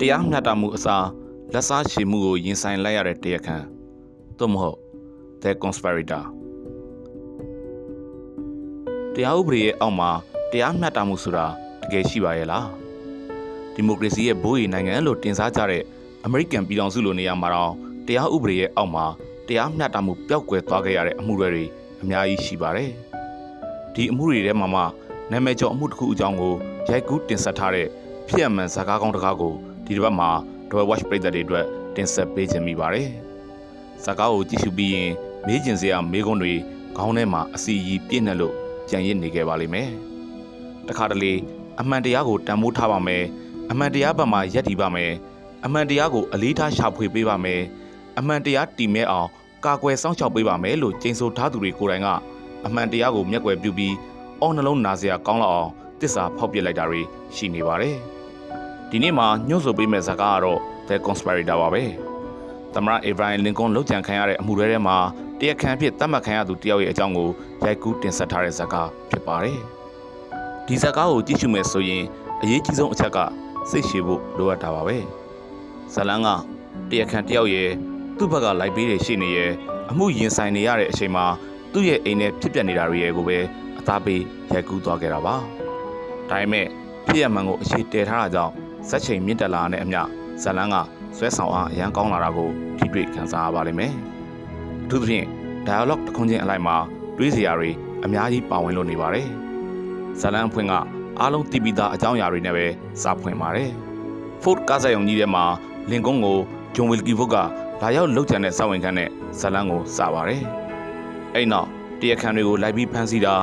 တရားမျှတမှုအစားလက်စားချေမှုကိုရင်ဆိုင်လိုက်ရတဲ့တရားခံသို့မဟုတ် the conspirator တရားဥပဒေရဲ့အောက်မှာတရားမျှတမှုဆိုတာတကယ်ရှိပါရဲ့လားဒီမိုကရေစီရဲ့ဘိုးရီနိုင်ငံလို့တင်စားကြတဲ့အမေရိကန်ပြည်ထောင်စုလိုနေရာမှာတော့တရားဥပဒေရဲ့အောက်မှာတရားမျှတမှုပျောက်ကွယ်သွားခဲ့ရတဲ့အမှုတွေအများကြီးရှိပါတယ်ဒီအမှုတွေထဲမှာမှနာမည်ကျော်အမှုတစ်ခုအကြောင်းကိုရိုက်ကူးတင်ဆက်ထားတဲ့ဖြစ်ရမှန်ဇာကားကောင်းတစ်ကားကို ဒီတစ်ပတ်မှာ Dwell Watch ပရိသတ်တွေအတွက်တင်ဆက်ပေးခြင်းမိပါတယ်ဇာကားကိုကြည့်ရှုပြီးရင်မေးကျင်စရာမေးခွန်းတွေခေါင်းထဲမှာအစီအီပြည့်နှက်လို့ကြံရစ်နေခဲ့ပါလိမ့်မယ်တခါတလေအမှန်တရားကိုတန်ဖိုးထားပါမယ်အမှန်တရားဘက်မှာယက်တည်ပါမယ်အမှန်တရားကိုအလေးထားရှာဖွေပေးပါမယ်အမှန်တရားတည်မဲအောင်ကာကွယ်စောင့်ရှောက်ပေးပါမယ်လို့ကြိမ်ဆိုထားသူတွေကိုယ်တိုင်ကအမှန်တရားကိုမျက်ကွယ်ပြုပြီးအော်နှလုံးနာစရာကောင်းလောက်အောင်တစ္ဆာဖောက်ပြလိုက်တာတွေရှိနေပါတယ် ဒီနေ့မှာညှို့ဆိုပေးမဲ့ဇာကားကတော့ The Conspirator ပါပဲသမရအေဗရိုင်လင်ကွန်လောက်ကြံခံရတဲ့အမှုတွေထဲမှာတရားခံဖြစ်တတ်မှတ်ခံရသူတယောက်ရဲ့အကြောင်းကိုရိုက်ကူးတင်ဆက်ထားတဲ့ဇာကားဖြစ်ပါတယ်ဒီဇာကားကိုကြည့်ရှုမယ်ဆိုရင်အရေးကြီးဆုံးအချက်ကစိတ်ရှည်ဖို့လိုအပ်တာပါပဲဇလန်းကတရားခံတယောက်ရဲ့သူ့ဘက်ကလိုက်ပေးတဲ့ရှေ့နေရဲ့အမှုရင်ဆိုင်နေရတဲ့အချိန်မှာသူ့ရဲ့အိမ်နဲ့ဖြစ်ပျက်နေတာတွေရဲ့ကိုပဲအသားပေးရိုက်ကူးသွားခဲ့တာပါ။ဒါပေမဲ့ဖြစ်ရမှန်ကိုအခြေတည်ထားတာကြောင့် ဇက်ချိန်မြင့်တက်လာတဲ့အမျှဇလန်းကဆွဲဆောင်အားအရန်ကောင်းလာတာကိုထိတွေ့ခံစားရပါလိမ့်မယ်။အထူးသဖြင့် dialogue တစ်ခွန်းချင်းအလိုက်မှာတွေးစရာတွေအများကြီးပါဝင်လို့နေပါတယ်။ဇလန်းဖွင့်ကအားလုံးတီးပြီးသားအကြောင်းအရာတွေနဲ့ပဲစာဖွင့်ပါတယ်။ Ford ကားဆိုင်ုံကြီးထဲမှာလင်ကွန်းကိုဂျွန်ဝီလ်ကီဘုတ်ကလာရောက်လှုပ်ချန်တဲ့စောင့်ဝင်ခန်းနဲ့ဇလန်းကိုစပါတယ်။အဲ့နောက်တရားခံတွေကိုလိုက်ပြီးဖမ်းဆီးတာ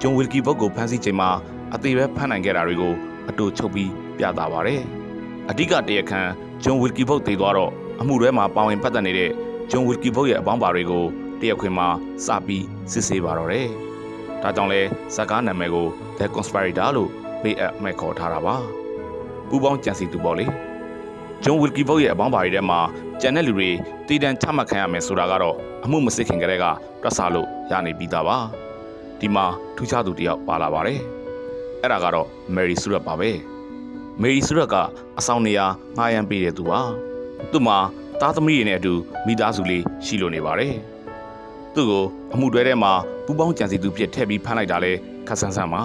ဂျွန်ဝီလ်ကီဘုတ်ကိုဖမ်းဆီးချိန်မှာအသေးပဲဖမ်းနိုင်ခဲ့တာတွေကိုအတူချုပ်ပြီး ပြသပါတယ်။အဓိကတရားခံဂျွန်ဝီလ်ကီဘုတ်တည်သွားတော့အမှုထဲမှာပါဝင်ပတ်သက်နေတဲ့ဂျွန်ဝီလ်ကီဘုတ်ရဲ့အပေါင်းပါတွေကိုတရားခွင်မှာစပြီးစစ်ဆေးပါတော့တယ်။ဒါကြောင့်လဲဇာကားနာမည်ကို The Conspirator လို့ပေးအပ်မဲ့ခေါ်ထားတာပါ။ပူပေါင်းကြံစီသူပေါ့လေ။ဂျွန်ဝီလ်ကီဘုတ်ရဲ့အပေါင်းပါတွေထဲမှာကျန်တဲ့လူတွေတည်တံချမှတ်ခံရမယ်ဆိုတာကတော့အမှုမစစ်ခင်ကလေးကတွက်ဆလို့ရနေပြီးသားပါဒီမှာထူးခြားသူတယောက်ပါလာပါတယ်အဲ့ဒါကတော့မယ်ရီဆူရက်ပါပဲ မယ်ရီဆူရက်ကအဆောင်နေရာငှားရမ်းပေးတဲ့သူပါသူ့မှာသားသမီးတွေနဲ့အတူမိသားစုလေးရှိလို့နေပါတယ်သူ့ကိုအမှုတွဲထဲမှာပူပေါင်းကြံစီသူဖြစ်ထည့်ပြီးဖမ်းလိုက်တာလဲခက်ဆန်းဆန်းပါ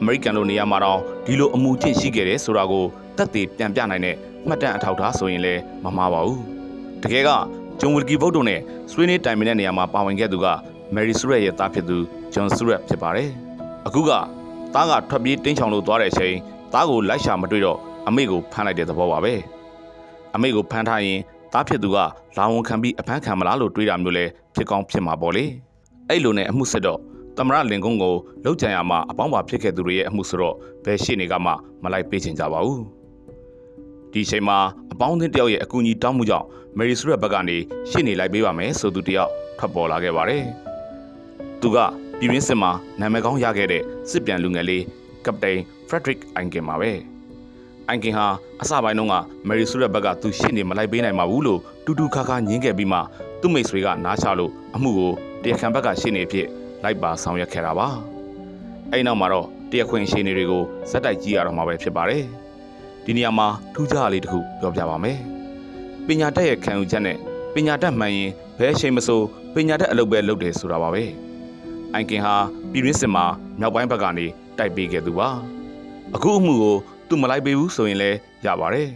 အမေရိကန်လိုနေရာမှာတော့ဒီလိုအမှုချင်းရှိခဲ့တယ်ဆိုတာကိုတက်သေးပြန်ပြနိုင်တဲ့မှတ်တမ်းအထောက်ထားဆိုရင်လည်းမမှားပါဘူးတကယ်ကဂျွန်ဝီလ်ကီဗုတ်တို့နဲ့ဆွေးနွေးတိုင်ပင်တဲ့နေရာမှာပါဝင်ခဲ့သူကမယ်ရီဆူရက်ရဲ့သားဖြစ်သူဂျွန်ဆူရက်ဖြစ်ပါတယ်အခုကသားကထွက်ပြေးတင်းချောင်လို့သွားတဲ့အချိန် သားကိုလိုက်ရှာမတွေ့တော့အမေကိုဖမ်းလိုက်တဲ့သဘောပါပဲအမေကိုဖမ်းထားရင်သားဖြစ်သူကလာဝန်ခံပြီးအဖမ်းခံမလားလို့တွေးတာမျိုးလဲဖြစ်ကောင်းဖြစ်မှာပေါ့လေအဲ့လိုနဲ့အမှုစစ်တော့သမရလင်ကုန်းကိုလောက်ကြံရမှာအပေါင်းပါဖြစ်ခဲ့သူတွေရဲ့အမှုဆိုတော့ဘယ်ရှိနေကမှမလိုက်ပေးချင်ကြပါဘူးဒီအချိန်မှာအပေါင်းအသင်းတယောက်ရဲ့အကူအညီတောင်းမှုကြောင့်မယ်ရီဆူရဲ့ဘက်ကနေရှေ့နေလိုက်ပေးပါမယ်ဆိုသူတယောက်ထွက်ပေါ်လာခဲ့ပါတယ်။သူကပြည်ရင်းစစ်မှာနာမည်ကောင်းရခဲ့တဲ့စစ်ပြန်လူငယ်လေး ကပတိန်ဖရက်ဒရစ်အိုင်ကင်ပါပဲ။အိုင်ကင်ဟာအစပိုင်းတုန်းကမယ်ရီဆူရဲ့ဘက်ကသူရှေ့နေမလိုက်ပေးနိုင်ပါဘူးလို့တူတူခါခါညင်းခဲ့ပြီးမှသူ့မိတ်ဆွေကနားချလို့အမှုကိုတရားခံဘက်ကရှေ့နေဖြစ်လိုက်ပါဆောင်ရွက်ခဲ့တာပါ။အဲ့နောက်မှာတော့တရားခွင်ရှေ့နေတွေကိုဇက်တိုက်ကြည့်ရတော့မှာပဲဖြစ်ပါတယ်။ဒီနေရာမှာထူးခြားလေးတစ်ခုပြောပြပါမယ်။ပညာတတ်ရဲ့ခံယူချက်နဲ့ပညာတတ်မှန်ရင်ဘယ်အချိန်မဆိုပညာတတ်အလုပ်ပဲလုပ်တယ်ဆိုတာပါပဲ။အိုင်ကင်ဟာပြည်ရင်းစစ်မှာမြောက်ပိုင်းဘက်ကနေ တိုက်ပေးခဲ့သူပါ။အခုအမှုကိုသူမလိုက်ပေးဘူးဆိုရင်လည်းရပါတယ်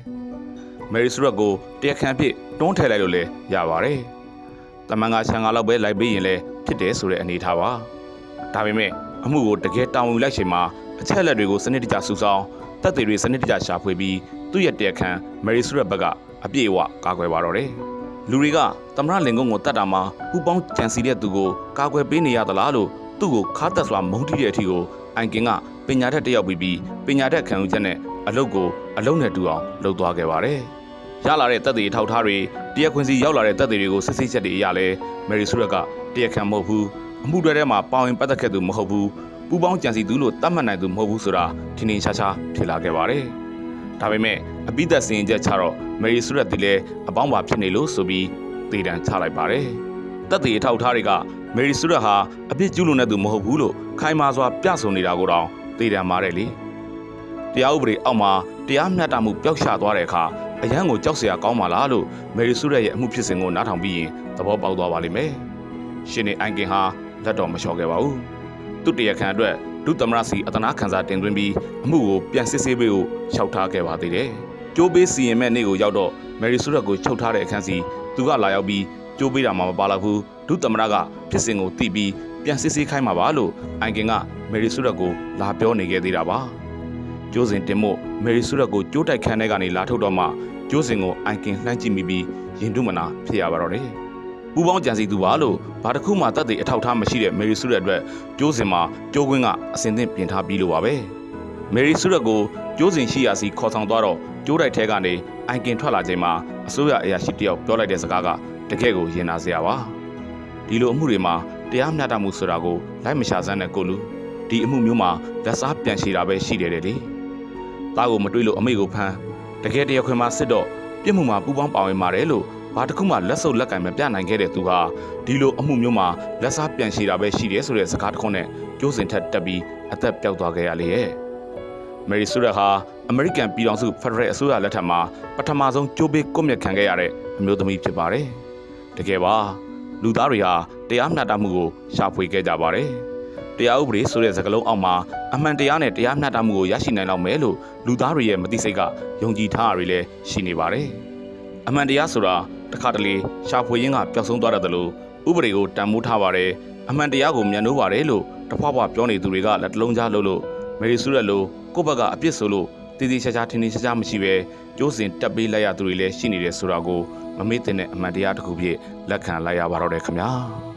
။မယ်ရီစရက်ကိုတရားခံဖြစ်တွန်းထည့်လိုက်လို့လည်းရပါတယ်။တမန်ကခြံကားလောက်ပဲလိုက်ပေးရင်လည်းဖြစ်တယ်ဆိုတဲ့အနေထားပါ။ဒါပေမဲ့အမှုကိုတကယ်တောင်းယူလိုက်ချိန်မှာအချက်အလက်တွေကိုစနစ်တကျစုဆောင်းတပ်တွေတွေစနစ်တကျရှာဖွေပြီးသူ့ရဲ့တရားခံမယ်ရီစရက်ဘက်ကအပြည့်အဝကာကွယ်ပါတော့တယ်။လူတွေကသမရလင်ကုန်းကိုတတ်တာမှာပူပေါင်းကြံစီတဲ့သူကိုကာကွယ်ပေးနေရသလားလို့သူ့ကိုခါတက်စွာမုန်းတီးတဲ့အထိကို အိုင်ကင်ကပညာတတ်တယောက်ပြီးပြီးပညာတတ်ခံယူချက်နဲ့အလုပ်ကိုအလုပ်နဲ့တူအောင်လုပ်သွားခဲ့ပါတယ်။ရလာတဲ့တပ်တွေထောက်ထားတွေတရားခွင်စီရောက်လာတဲ့တပ်တွေကိုစစ်ဆေးချက်တွေအရလဲမယ်ရီဆူရက်ကတရားခံမဟုတ်ဘူးအမှုတွေထဲမှာပါဝင်ပတ်သက်ခဲ့သူမဟုတ်ဘူးပူပေါင်းကြံစီသူလို့သတ်မှတ်နိုင်သူမဟုတ်ဘူးဆိုတာထင်ထင်ရှားရှားဖြစ်လာခဲ့ပါတယ်။ဒါပေမဲ့အပိသက်စင်ချက်ချတော့မယ်ရီဆူရက်ဒီလည်းအပေါင်းပါဖြစ်နေလို့ဆိုပြီးတေတံချလိုက်ပါတယ်။ တပ်တွေထောက်ထားတွေကမယ်ရီဆူရက်ဟာအပြစ်ကျူးလွန်တဲ့သူမဟုတ်ဘူးလို့ခိုင်မာစွာပြဆိုနေတာကိုတော့တေတံမာတယ်လေ။တရားဥပဒေအောက်မှာတတရားမျှတမှုပျောက်ရှာသွားတဲ့အခါအရန်ကိုကြောက်စရာကောင်းပါလားလို့မယ်ရီဆူရက်ရဲ့အမှုဖြစ်စဉ်ကိုနားထောင်ပြီးရင်သဘောပေါက်သွားပါလိမ့်မယ်ရှင်နေအိုင်ကင်ဟာလက်တော်မလျှော်ခဲ့ပါဘူးသူတရခန်အတွက်ဒုသမရစီအတနာခံစာတင်သွင်းပြီးအမှုကိုပြန်စစ်ဆေးပေးဖို့လျှောက်ထားခဲ့ပါသေးတယ်ကျိုးပေးစီရင်မဲ့နေ့ကိုရောက်တော့မယ်ရီဆူရက်ကိုချုပ်ထားတဲ့အခန်းစီသူကလာရောက်ပြီး ကျိုးပေးတာမှမပါလာဘူးဒုသမရကဖြစ်စဉ်ကိုသိပြီးပြန်စစ်ဆေးခိုင်းမှာပါလို့အိုင်ကင်ကမယ်ရီဆူရက်ကိုလာပြောနေခဲ့သေးတာပါကျိုးစဉ်တင်မို့မယ်ရီဆူရက်ကိုကျိုးတိုက်ခန်းထဲကနေလာထုတ်တော့မှကျိုးစဉ်ကိုအိုင်ကင်လှမ်းကြည့်မိပြီးရင်တုမနာဖြစ်ရပါတော့တယ်ပူပေါင်းကြံစီသူပါလို့ဘာတစ်ခုမှတတ်သိအထောက်ထားမရှိတဲ့မယ်ရီဆူရက်အတွက်ကျိုးစဉ်မှာကျိုးကွင်းကအစင်သင့်ပြင်ထားပြီးလို့ပါပဲမယ်ရီဆူရက်ကိုကျိုးစဉ်ရှိရာစီခေါ်ဆောင်သွားတော့ကျိုးတိုက်ထဲကနေအိုင်ကင်ထွက်လာချိန်မှာအစိုးရအရာရှိတယောက်ပြောလိုက်တဲ့စကားက တကယ့်ကိုရင်နာစရာပါဒီလိုအမှုတွေမှာတရားမျှတမှုဆိုတာကိုလိုက်မရှာစမ်းတဲ့ကိုလူဒီအမှုမျိုးမှာလက်စားပြန်ရှည်တာပဲရှိတယ်လေ။သားကိုမတွေးလို့အမေကိုဖမ်းတကယ်တရခွင်မှာစစ်တော့ပြစ်မှုမှာပူပေါင်းပါဝင်ပါတယ်လို့ဘာတစ်ခုမှလက်စုပ်လက်ကင်မပြနိုင်ခဲ့တဲ့သူဟာဒီလိုအမှုမျိုးမှာလက်စားပြန်ရှည်တာပဲရှိတယ်ဆိုတဲ့စကားတစ်ခုနဲ့ကြိုးစင်ထက်တက်ပြီးအသက်ပျောက်သွားခဲ့ရလေရဲ့။မယ်ရီဆူရက်ဟာအမေရိကန်ပြည်ထောင်စုဖက်ဒရယ်အစိုးရလက်ထက်မှာပထမဆုံးကြိုးပေးကွပ်မြက်ခံခဲ့ရတဲ့အမျိုးသမီးဖြစ်ပါတယ်။ တကယ်ပါလူသားတွေဟာတရားမျှတမှုကိုရှာဖွေခဲ့ကြပါတယ်။တရားဥပဒေဆိုတဲ့စကားလုံးအောက်မှာအမှန်တရားနဲ့တရားမျှတမှုကိုရရှိနိုင်လောက်မယ်လို့လူသားတွေရဲ့မသိစိတ်ကယုံကြည်ထားတာတွေလည်းရှိနေပါတယ်။အမှန်တရားဆိုတာတစ်ခါတလေရှာဖွေရင်းကပျောက်ဆုံးသွားတတ်တယ်လို့ဥပဒေကိုတန်ဖိုးထားပါတယ်။အမှန်တရားကိုမြန်လို့ပါတယ်လို့တဖွားဖွားပြောနေသူတွေကလက်တလုံးကြားလို့လို့မေရီဆူရက်လို့ကိုယ့်ဘက်ကအပြစ်ဆိုလို့တည်တည်ချာချာထင်ထင်ရှားရှားမရှိပဲကျိုးစင်တက်ပေးလိုက်ရသူတွေလည်းရှိနေတယ်ဆိုတာကို မမေ့တဲ့အမှန်တရားတစ်ခုဖြစ်လက်ခံလိုက်ရပါတော့တယ်ခင်ဗျာ။